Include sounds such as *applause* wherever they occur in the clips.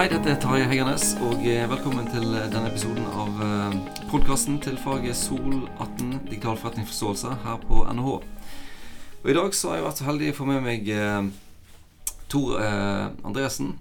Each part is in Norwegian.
hei, dette er Tarjei Heggernes, og eh, velkommen til eh, denne episoden av eh, podkasten til faget Sol 18 digital forretningsforståelse her på NHH. Og I dag så har jeg vært så heldig å få med meg Tor Andreassen,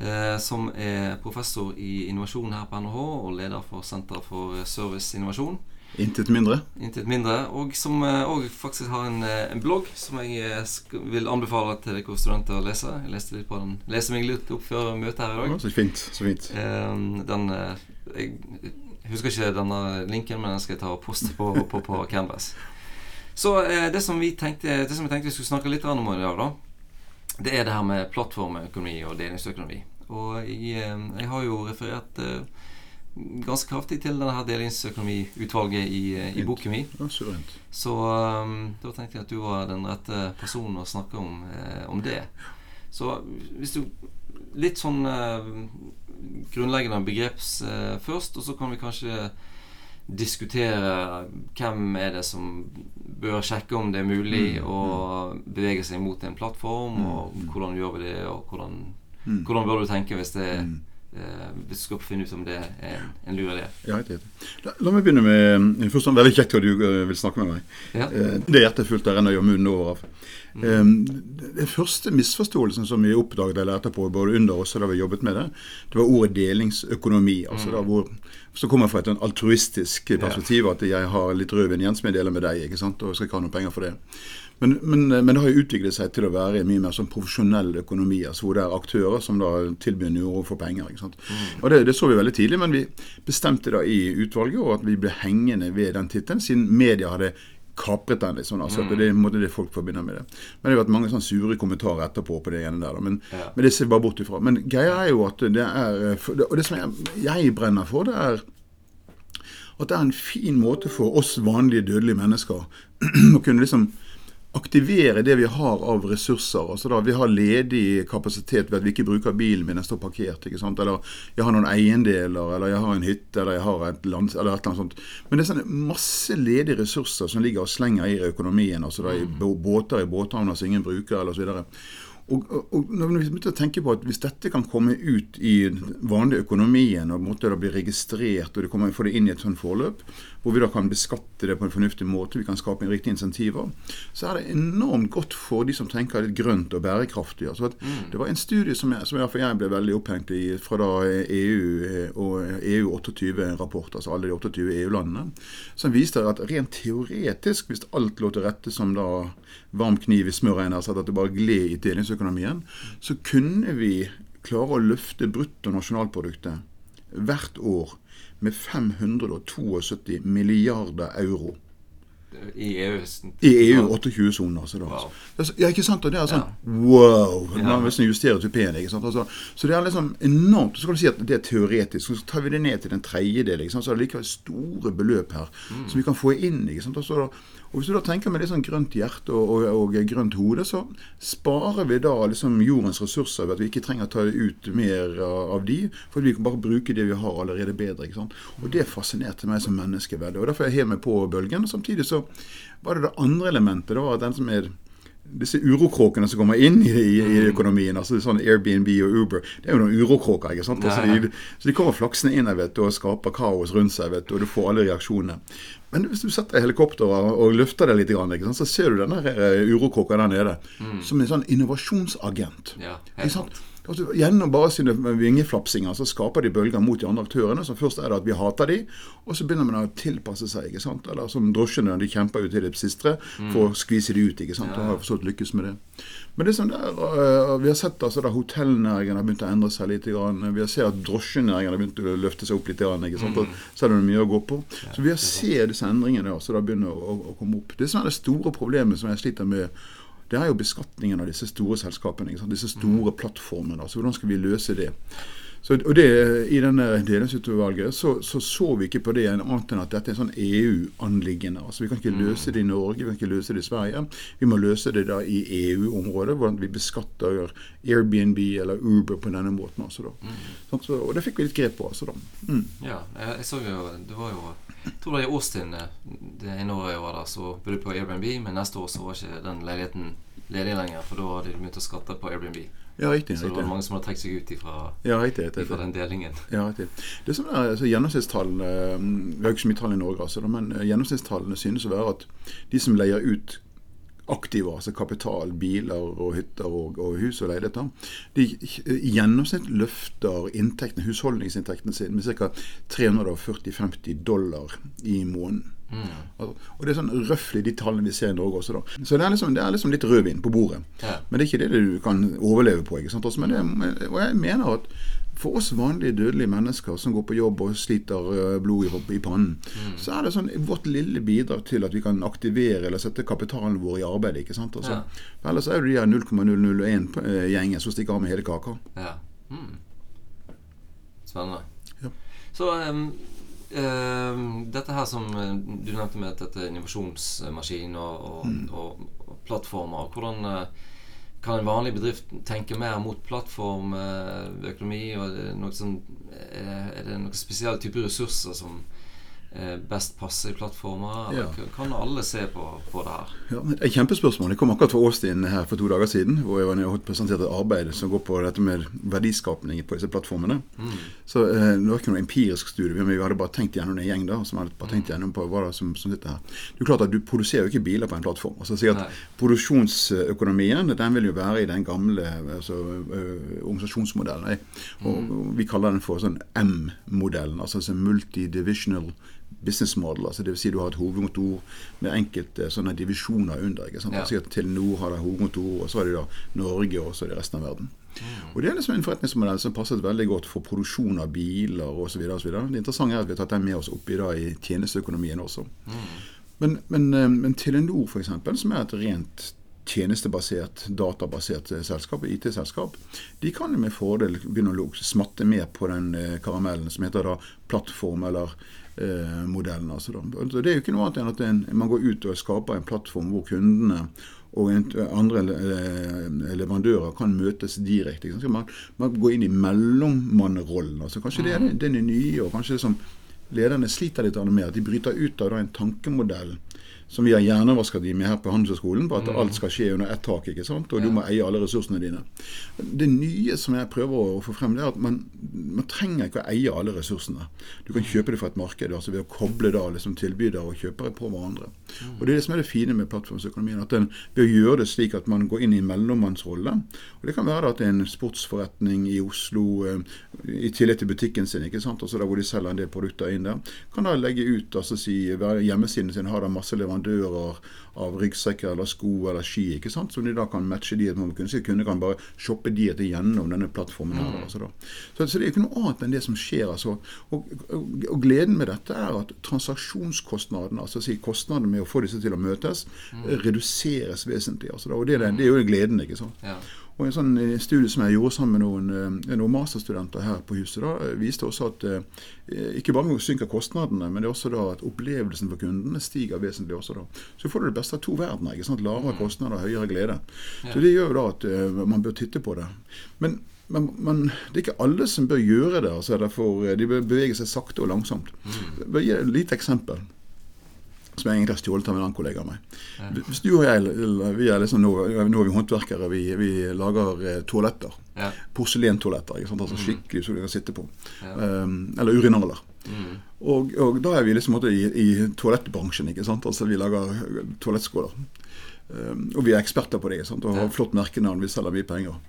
eh, som er professor i innovasjon her på NHH og leder for Senter for service innovasjon. Intet mindre. Intet mindre. Og som òg faktisk har en, eh, en blogg som jeg eh, vil anbefale til dere studenter å lese. Jeg leste litt på den, leste meg litt opp før møtet her i dag. Ja, så fint. så fint. Eh, den eh, Jeg husker ikke denne linken, men den skal jeg ta og poste på, *laughs* på, på Canvas. Så eh, det, som vi tenkte, det som vi tenkte vi skulle snakke litt om i dag, da, det er det her med plattformøkonomi og delingsøkonomi. Og jeg, eh, jeg har jo referert eh, ganske kraftig til denne her delingsøkonomiutvalget i, eh, i boken min. Så um, da tenkte jeg at du var den rette personen å snakke om, eh, om det. Så hvis du Litt sånn eh, grunnleggende begreps eh, først, og så kan vi kanskje diskutere hvem er det som bør sjekke om det er mulig Mm, å bevege seg mot en plattform, og Mm, mm. hvordan gjør vi det, og hvordan, Mm. hvordan bør du tenke hvis det Mm. Eh, hvis du skal finne ut om det er en, en lur idé. Ja, riktig. La, la meg begynne med eh, Først, veldig kjekt at du eh, vil snakke med meg. Ja. Det er hjertefullt der renner jo munnen over av. Eh, Den første misforståelsen som vi oppdaget eller etterpå, både under oss og da vi jobbet med det, det var ordet delingsøkonomi. altså da hvor som kommer fra et altruistisk perspektiv, at jeg har litt rødvin igjen som jeg deler med deg, ikke sant, og skal ikke ha noen penger for det. Men, men, men det har jo utviklet seg til å være mye mer sånn profesjonell økonomi, altså hvor det er aktører som da tilbyr noe for penger. ikke sant? Og det, det så vi veldig tidlig, men vi bestemte da i utvalget og at vi ble hengende ved den tittelen, siden media hadde kapret den litt sånn. altså mm. Det er måte det folk forbinder med det. Men det har vært mange sånn sure kommentarer etterpå på det ene der. da, Men, Ja. men det ser vi bare bort ifra. Men greia er jo at det er Og det som jeg, jeg brenner for, det er at det er en fin måte for oss vanlige dødelige mennesker *clears throat* å kunne liksom aktivere det vi har av ressurser. altså da Vi har ledig kapasitet ved at vi ikke bruker bilen min, den står parkert. ikke sant? Eller jeg har noen eiendeler, eller jeg har en hytte, eller jeg har et land, eller et eller annet sånt. Men det er sånn masse ledige ressurser som ligger og slenger i økonomien. altså da I båter i båthavner som ingen bruker, eller så videre. Og, og, og når vi begynte å tenke på at Hvis dette kan komme ut i vanlig økonomien og måtte da bli registrert, og det kommer, få det inn i et sånt forløp, hvor vi da kan beskatte det på en fornuftig måte, vi kan skape en riktig insentiver, så er det enormt godt for de som tenker litt grønt og bærekraftig. Altså at Det var en studie som jeg, som jeg, jeg ble veldig opphengt i fra da EU og EU 28-rapport, altså alle de 28 EU-landene, som viste at rent teoretisk, hvis alt lå til rette som da varm kniv i smør, altså at det bare gled i delingsøkonomien, så kunne vi klare å løfte bruttonasjonalproduktet hvert år med 572 milliarder euro. I EU. I EU 28-sonen, altså. Da. Wow. Altså, Ja, ikke sant? Og det er sånn Ja. wow! Man vil nesten justere ikke sant? Altså, så det er liksom enormt. Så kan du si at det er teoretisk. Så tar vi det ned til en tredjedel, ikke sant? så er det likevel store beløp her Mm. som vi kan få inn. ikke sant? Og, og Hvis du da tenker med litt sånn grønt hjerte og, og, og grønt hode, så sparer vi da liksom jordens ressurser ved at vi ikke trenger å ta ut mer av de, for vi kan bare bruke det vi har allerede bedre. ikke sant? Og Det fascinerte meg som menneske veldig. og Derfor er jeg helt med på bølgen. og Samtidig så var det det andre elementet. Det var den som er disse urokråkene som kommer inn i, i, i økonomien, altså sånn Airbnb og Uber, det er jo noen urokråker. ikke sant? Altså, de, så de kommer flaksende inn vet du, og skaper kaos rundt seg, vet og du får alle reaksjonene. Men hvis du setter helikopter og, og løfter det litt, sant? så ser du denne eh, urokråka der nede som en sånn innovasjonsagent. Ja, helt sant? Altså, gjennom bare sine vingeflapsinger så skaper de bølger mot de andre aktørene. så Først er det at vi hater de, og så begynner man å tilpasse seg. ikke sant? Eller som drosjene, de kjemper jo til det siste for å skvise de ut. ikke sant? Og har forstått lykkes med det. Men det som der, øh, vi har sett altså da hotellnæringen har begynt å endre seg litt. Grann. Vi har sett at drosjenæringen har begynt å løfte seg opp litt. Grann, ikke sant? Mm. så er det mye å gå på. Så vi har sett disse endringene Så da begynner å, å, å komme opp. Det som er det store problemet som jeg sliter med det er jo beskatningen av disse store selskapene. Disse store plattformene. altså Hvordan skal vi løse det? Så, og det, I denne delingsutvalget så, så så vi ikke på det annet enn at dette er en sånn EU-anliggende. altså Vi kan ikke løse det i Norge, vi kan ikke løse det i Sverige. Vi må løse det da i EU-området, hvordan vi beskatter Airbnb eller Uber på denne måten. altså da. Sånn, så, og det fikk vi litt grep på. altså da. Mm. Ja, jeg så jo Det var jo Jeg tror det er i Austin eh, det ene året jeg var der, så bodde på Airbnb, men neste år så var ikke den leiligheten ledig lenger, for da hadde de begynt å skatte på Airbnb. Ja, riktig. Så det var mange som hadde trukket seg ut ifra, Ja, riktig, riktig, ifra den delingen. Ja, riktig. Det som er altså, Gjennomsnittstallene eh, Vi har ikke så mye tall i Norge, altså, men eh, gjennomsnittstallene synes å være at de som leier ut aktiver, altså kapital, biler og hytter og, og hus og leiligheter, de i gjennomsnitt løfter inntektene, husholdningsinntektene sine med ca. 340-50 dollar i måneden. Altså, Og det er sånn røftlig de tallene vi ser i Norge også, da. Så det er liksom, det er liksom litt rødvin på bordet. Ja. Men det er ikke det du kan overleve på. ikke sant? Men det, og jeg mener at for oss vanlige dødelige mennesker som går på jobb og sliter øh, blod i, pannen, så er det sånn vårt lille bidrag til at vi kan aktivere eller sette kapitalen vår i arbeid. ikke sant? Altså, Ja. Ellers er det de her 0,001-gjengen som stikker av med hele kaka. Ja. Mm. Spennende. Ja. Så um, um, dette her som eh, du nevnte med dette innovasjonsmaskin og, og, Mm. og, og plattformer. Hvordan eh, kan en vanlig bedrift tenke mer mot plattformøkonomi? Og er det noe sånn, er, er det noen spesielle typer ressurser som eh, best passer i plattformer? Ja. kan alle se på, på det her? Ja, et kjempespørsmål. Jeg kom akkurat fra Austin her for to dager siden, hvor jeg var presenterte et arbeid som går på dette med verdiskapning på disse plattformene. Så eh, Det var ikke noe empirisk studie, men vi hadde bare tenkt gjennom en gjeng da, som hadde bare tenkt gjennom på hva det som, som sitter her. Det er klart at Du produserer jo ikke biler på en plattform. altså si at Nei. Produksjonsøkonomien den vil jo være i den gamle altså, ø, organisasjonsmodellen. eh. Og, og Vi kaller den for sånn M-modellen, altså sånn multidivisional business model. altså det vil si du har et hovedkontor med enkelte sånne divisjoner under. ikke sant? Ja. Altså at Telenor har det hovedkontor, og så har de da Norge, og så er det resten av verden. Og Det er liksom en forretningsmodell som passet veldig godt for produksjon av biler osv. Det interessante er at vi har tatt den med oss oppi da i tjenesteøkonomien også. Men, men, eh, men Telenor, eksempel, som er et rent tjenestebasert, databasert selskap, IT-selskap, de kan med fordel begynne å smatte mer på den eh, karamellen som heter da plattform eller eh, modellen. Altså. Det er jo ikke noe annet enn at en, man går ut og skaper en plattform hvor kundene og andre eh, leverandører kan møtes direkte. Man, man går inn i mellommannrollen, Altså, kanskje det er den er nye, og kanskje det som lederne sliter litt med, at de bryter ut av da, en tankemodell som vi har hjernevasket de med her på Handelshøyskolen, på at alt skal skje under ett tak. ikke sant? Og du må eie alle ressursene dine. Det nye som jeg prøver å få frem, det er at man, man trenger ikke å eie alle ressursene. Du kan kjøpe det fra et marked altså ved å koble da liksom tilbydere og kjøpere på hverandre. Og Det er det som er det fine med plattformsøkonomien. at den, Ved å gjøre det slik at man går inn i en mellommannsrolle og Det kan være at det er en sportsforretning i Oslo eh, i tillegg til butikken sin, ikke sant? Altså der hvor de selger en del produkter inn der, kan da legge ut altså si, Hjemmesiden sin har da masse leverandører av ryggsekker eller sko eller ski, ikke sant? som de da kan matche de. man kunne si Kunder kan bare shoppe de etter gjennom denne plattformen. her. Altså da. Så, så det er ikke noe annet enn det som skjer. altså. Og, og, og gleden med dette er at transaksjonskostnaden, altså si kostnadene med å få disse til å møtes, mm. reduseres vesentlig. altså da. Og det, det, det er jo gleden, ikke sant. Ja. Og En sånn eh, studie som jeg gjorde sammen med noen, eh, noen masterstudenter her på huset, da, eh, viste også at ikke bare synker kostnadene, men det er også da at opplevelsen for kundene stiger vesentlig. også da. Så får du det beste av to verdener. ikke sant? Lavere kostnader, høyere glede. Så Det gjør jo da at man bør titte på det. Men, men, men det er ikke alle som bør gjøre det. altså derfor De bør bevege seg sakte og langsomt. Jeg bør gi et lite eksempel som jeg egentlig har stjålet av en annen kollega av meg. Hvis du og jeg vi er liksom nå, nå er vi håndverkere, vi, vi lager eh, toaletter. Ja. Porselentoaletter. ikke sant? Altså skikkelig så du kan sitte på. Um, eller urinaler. Og, og da er vi liksom i, i toalettbransjen. ikke sant? Altså Vi lager eh, toalettskåler. Um, og vi er eksperter på det sant? og har flott merkenavn. Vi selger mye penger.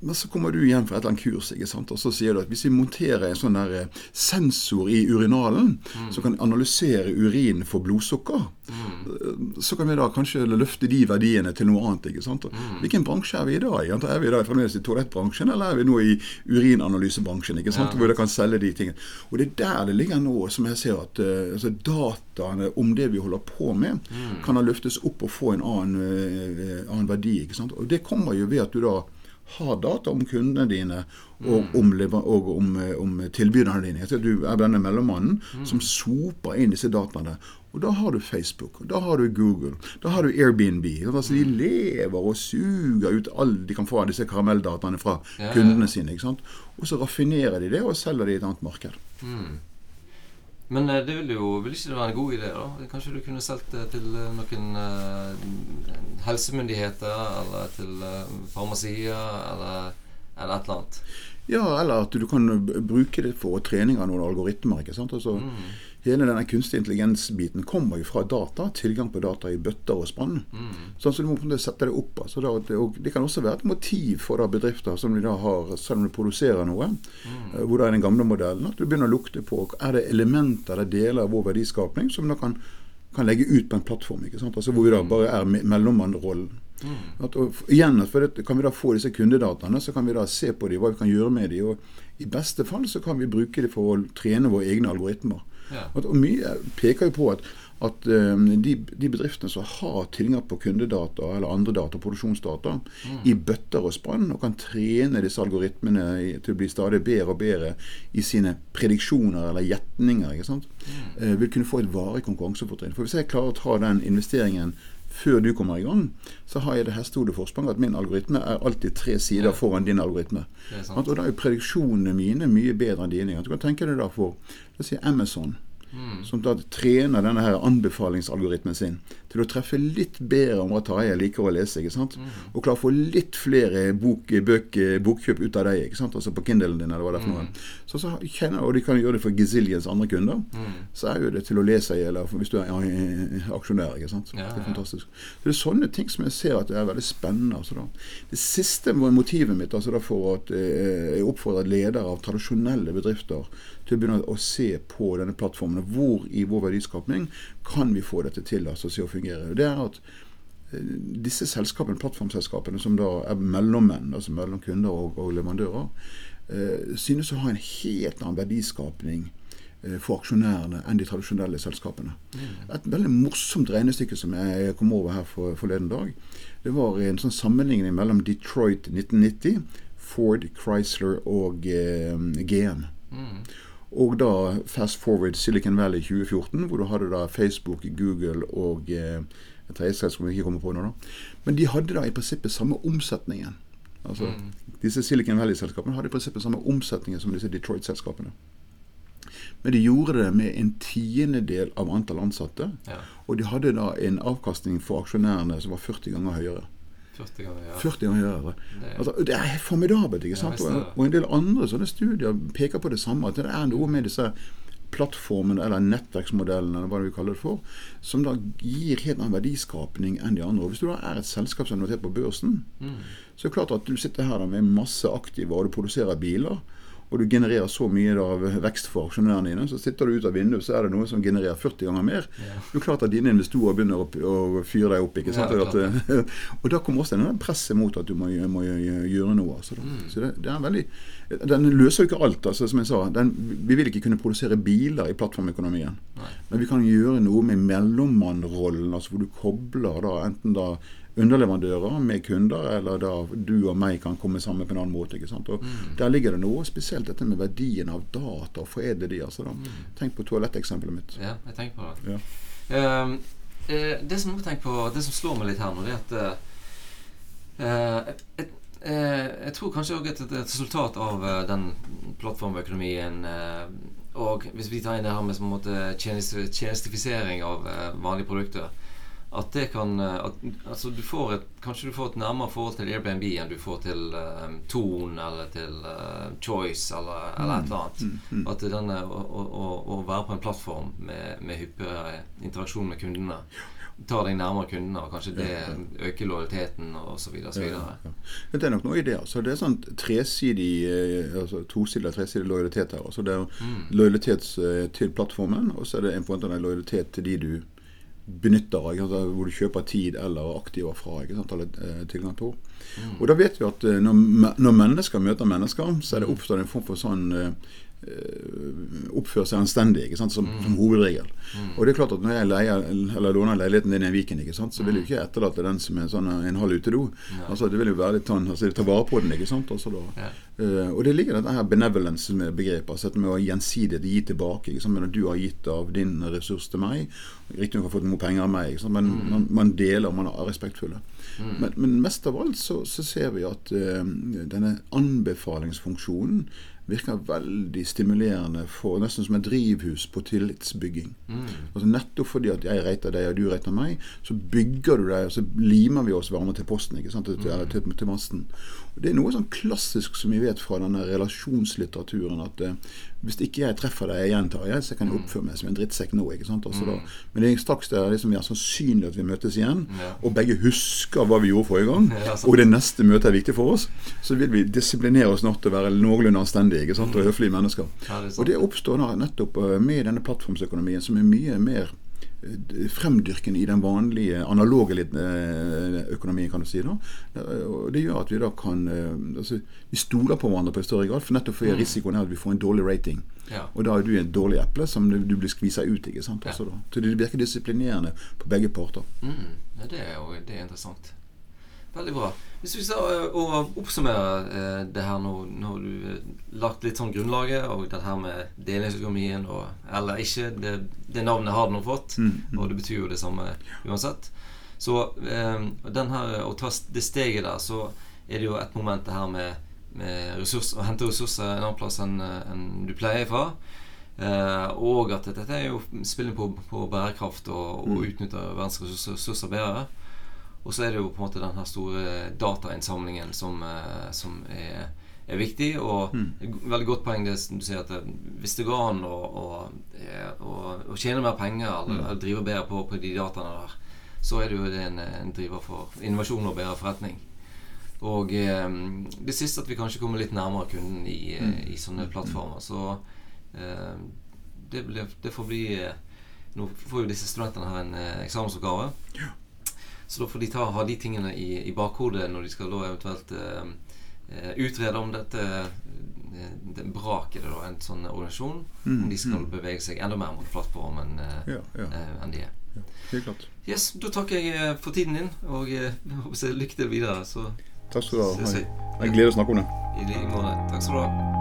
Men så kommer du hjem fra et eller annet kurs ikke sant? og så sier du at hvis vi monterer en sånn der eh, sensor i urinalen som kan analysere urin for blodsukker, mm. så kan vi da kanskje løfte de verdiene til noe annet. ikke sant? Og Hvilken bransje er vi i da? ikke? Er vi da fremdeles i toalettbransjen, eller er vi nå i urinanalysebransjen? ikke sant? Hvor det kan selge de tingene. Og det er der det ligger nå, som jeg ser at eh, altså dataene om det vi holder på med, kan da løftes opp og få en annen, eh, annen verdi. ikke sant? Og det kommer jo ved at du da har data om kundene dine og om, lever- og om, eh, om tilbyderne dine. Så Du er denne mellommannen som soper inn disse dataene. Og da har du Facebook, da har du Google, da har du Airbnb. Altså De lever og suger ut alt de kan få av disse karamelldataene fra kundene sine. Og så raffinerer de det og selger det i et annet marked. Men eh, det vil jo vil ikke det være en god idé, da? Kanskje du kunne solgt det til eh, noen uh, helsemyndigheter, eller til uh, farmasier, eller, eller et eller annet? Ja, eller at du kan bruke det for trening av noen algoritmer. ikke sant? Altså, Mm. Hele denne kunstig intelligens-biten kommer jo fra data. Tilgang på data i bøtter og spann. Mm. Sånn, så du må sette det opp. Altså, da, det, og det kan også være et motiv for da, bedrifter som de da har, selv om de produserer noe, mm. hvor det er den gamle modellen, at du begynner å lukte på er det elementer eller deler av vår verdiskapning som da kan, kan legge ut på en plattform. ikke sant? Altså Hvor vi da bare er me- Mm. At, og igjen, for det, Kan vi da få disse kundedataene, så kan vi da se på dem, hva vi kan gjøre med dem. Og I beste fall så kan vi bruke dem for å trene våre egne algoritmer. Ja. At, og Mye peker jo på at, at um, de, de bedriftene som har tilgang på kundedata eller andre data, produksjonsdata, i bøtter og spann, og kan trene disse algoritmene i, til å bli stadig bedre og bedre i sine prediksjoner eller gjetninger, sant? eh, vil kunne få et varig konkurransefortrinn. For Hvis jeg klarer å ta den investeringen før du kommer i gang, så har jeg det hestehodeforspranget at min algoritme er alltid tre sider foran din algoritme. Og da er jo prediksjonene mine mye bedre enn dine. Du kan tenke deg da for la oss si Amazon, Mm. som da trener denne her anbefalingsalgoritmen sin til å treffe litt bedre om hva Tarjei liker å lese. ikke sant? Og klare å få litt flere bok, bøk, bokkjøp ut av deg, ikke sant? altså på Kindlen din, eller hva det er for noe. Så, så kjenner, Og de kan gjøre det for gazillions andre kunder. Så er jo det til å lese i, eller hvis du er aksjonær. ikke sant? Ja, Det er fantastisk. Så Det er sånne ting som jeg ser at det er veldig spennende. Altså da. Det siste motivet mitt altså da for at eh, jeg oppfordrer ledere av tradisjonelle bedrifter til å begynne å se på denne plattformen. Hvor i vår verdiskapning kan vi få dette til altså, se å fungere. Det er at eh, disse selskapene, plattformselskapene som da er mellommenn, altså mellom kunder og, og leverandører, eh, synes å ha en helt annen verdiskapning eh, for aksjonærene enn de tradisjonelle selskapene. Et veldig morsomt regnestykke som jeg kom over her for, forleden dag. Det var en sånn sammenligning mellom Detroit 1990, Ford, Chrysler og eh, GM. Mm. Og da fast forward Silicon Valley 2014, hvor du hadde da Facebook, Google og eh, et tredje som jeg ikke kommer på nå. da. Men de hadde da i prinsippet samme omsetningen. Altså, Disse Silicon Valley-selskapene hadde i prinsippet samme omsetningen som disse Detroit-selskapene. Men de gjorde det med en tiendedel av antall ansatte. Ja. Og de hadde da en avkastning for aksjonærene som var 40 ganger høyere. 40 ganger, ja. 40 ganger høyere. Det- Altså, det er formidabelt. ikke sant? det. og, en del andre sånne studier peker på det samme. At det er noe med disse plattformene eller nettverksmodellene eller hva vi kaller det for, som da gir helt annen verdiskapning enn de andre. Og Hvis du da er et selskap som er notert på børsen, Mm. så er det klart at du sitter her med masse aktive, og du produserer biler. Og du genererer så mye av vekst for aksjonærene dine. Så sitter du ut av vinduet, så er det noe som genererer 40 ganger mer. Ja. Det er klart at dine investorer begynner å, å fyre deg opp. ikke sant? Ja, at, *laughs* og da kommer også denne presset mot at du må, må gjøre noe. Altså. Mm. Så det, det er veldig, Den løser jo ikke alt. altså som jeg sa. Den, vi vil ikke kunne produsere biler i plattformøkonomien. Nei. Men vi kan gjøre noe med mellommannrollen, altså hvor du kobler da enten da underleverandører med kunder, eller da du og meg kan komme sammen på en annen måte. ikke sant? Og Der ligger det noe spesielt dette med verdien av data og foredle de. altså da. Tenk på toaletteksempelet mitt. Ja, jeg tenker på det. Ja. Um, eh, det som på, det som slår meg litt her nå, det er at uh, et, eh, Jeg tror kanskje også et, et resultat av eh, den plattformøkonomien eh, og hvis vi tar inn det her med tjeneste, tjenestifisering av eh, vanlige produkter at det kan eh, at, altså du får et, Kanskje du får et nærmere forhold til Airbnb enn du får til uh, Tone eller til uh, Choice eller, eller et eller annet. At denne, å, å, å- være på en plattform med, med hyppigere interaksjon med kundene tar deg nærmere kundene, og kanskje det øker lojaliteten osv. Ja, ja. Det er nok noe i det. altså. Det er sånn tresidig, eh, altså tosidig tresidig lojalitet her. altså Det er lojalitet eh, til plattformen, og så er det en en lojalitet til de du benytter, av. Altså, hvor du kjøper tid eller aktiver fra. ikke sant? Eller eh, tilgang på. Og da vet vi at eh, når, når mennesker møter mennesker, så er det oppstår en form for sånn eh, oppføre seg anstendig ikke sant? Som, som hovedregel. Og det er klart at Når jeg leier, eller låner leiligheten din i en Viken, så vil jeg jo ikke etterlate den som en, sånn, en halv utedo. Altså, det vil jo være litt sånn, altså, Ta vare på den. ikke sant? Altså, Ja. uh, og det ligger dette her benevolence med begrepet. Altså med å gjensidig gi tilbake. Ikke sant? Men Du har gitt av din ressurs til meg. Riktignok har fått noe penger av meg, ikke sant? men man, man deler, man er respektfulle. Men, men mest av alt så, så ser vi at uh, denne anbefalingsfunksjonen virker veldig stimulerende for nesten som et drivhus på tillitsbygging. Altså Nettopp fordi at jeg reiter deg og du reiter meg, så bygger du deg, og så limer vi oss hverandre til posten. til, til, til masten. Og Det er noe sånn klassisk som vi vet fra denne relasjonslitteraturen, at eh, hvis ikke jeg treffer deg, igjen, gjentar jeg, så kan jeg oppføre meg som en drittsekk nå. ikke sant, altså da, Men det er straks det er liksom, ja, sannsynlig at vi møtes igjen, Ja. og begge husker hva vi gjorde forrige gang, *laughs* Ja, og det neste møtet er viktig for oss, så vil vi disiplinere oss nok til å være noenlunde anstendige ikke sant, og høflige mennesker. Det og det oppstår da nettopp eh, med denne plattformsøkonomien, som er mye mer fremdyrkende i den vanlige analoge eh, økonomien, kan du si. da. Og det gjør at vi da kan eh, altså, Vi stoler på hverandre på en større grad, for nettopp fordi risikoen er at vi får en dårlig rating. Ja. Og da er du et dårlig eple som du blir skvisa ut. ikke sant? Ja. Så det virker disiplinerende på begge parter. Mm, ja, det er jo det er interessant. Veldig bra. Hvis vi skal ø, oppsummere eh, det her nå Når du har lagt litt sånn grunnlaget, og det her med delingsøkonomien og Eller ikke, det, det navnet har du nå fått, og det betyr jo det samme uansett. Så eh, den her, å ta det steget der, så er det jo et moment det her med, med ressurs, å hente ressurser en annen plass enn en du pleier fra. Uh, og at dette er jo spillet på, på bærekraft og, og utnytte verdens ressurser bedre. Og så er det jo på en måte den her store datainnsamlingen som, eh, som er, er viktig. Og et veldig godt poeng det som du sier at eh, hvis det går an å, å, eh, å, tjene mer penger eller, eller drive bedre på, på de dataene der, så er det jo det en, en driver for innovasjon og bedre forretning. Og eh, det siste at vi kanskje kommer litt nærmere kunden i, mm. i sånne plattformer. Så eh, det, ble, det får bli Nå får jo disse studentene her en eh, eksamensoppgave. Så da får de ta, ha de tingene i, i bakhodet når de skal da eventuelt eh, eh, utrede om dette eh, det braket det da, en sånn organisasjon, om de skal bevege seg enda mer mot plattformen eh, Ja, ja. eh, enn de er. ja. Helt klart. Yes, Da takker jeg for tiden din, og eh, *laughs* lykke til videre. Så Takk skal du ha. Jeg gleder meg til å snakke om det. i like måte. Takk skal du ha.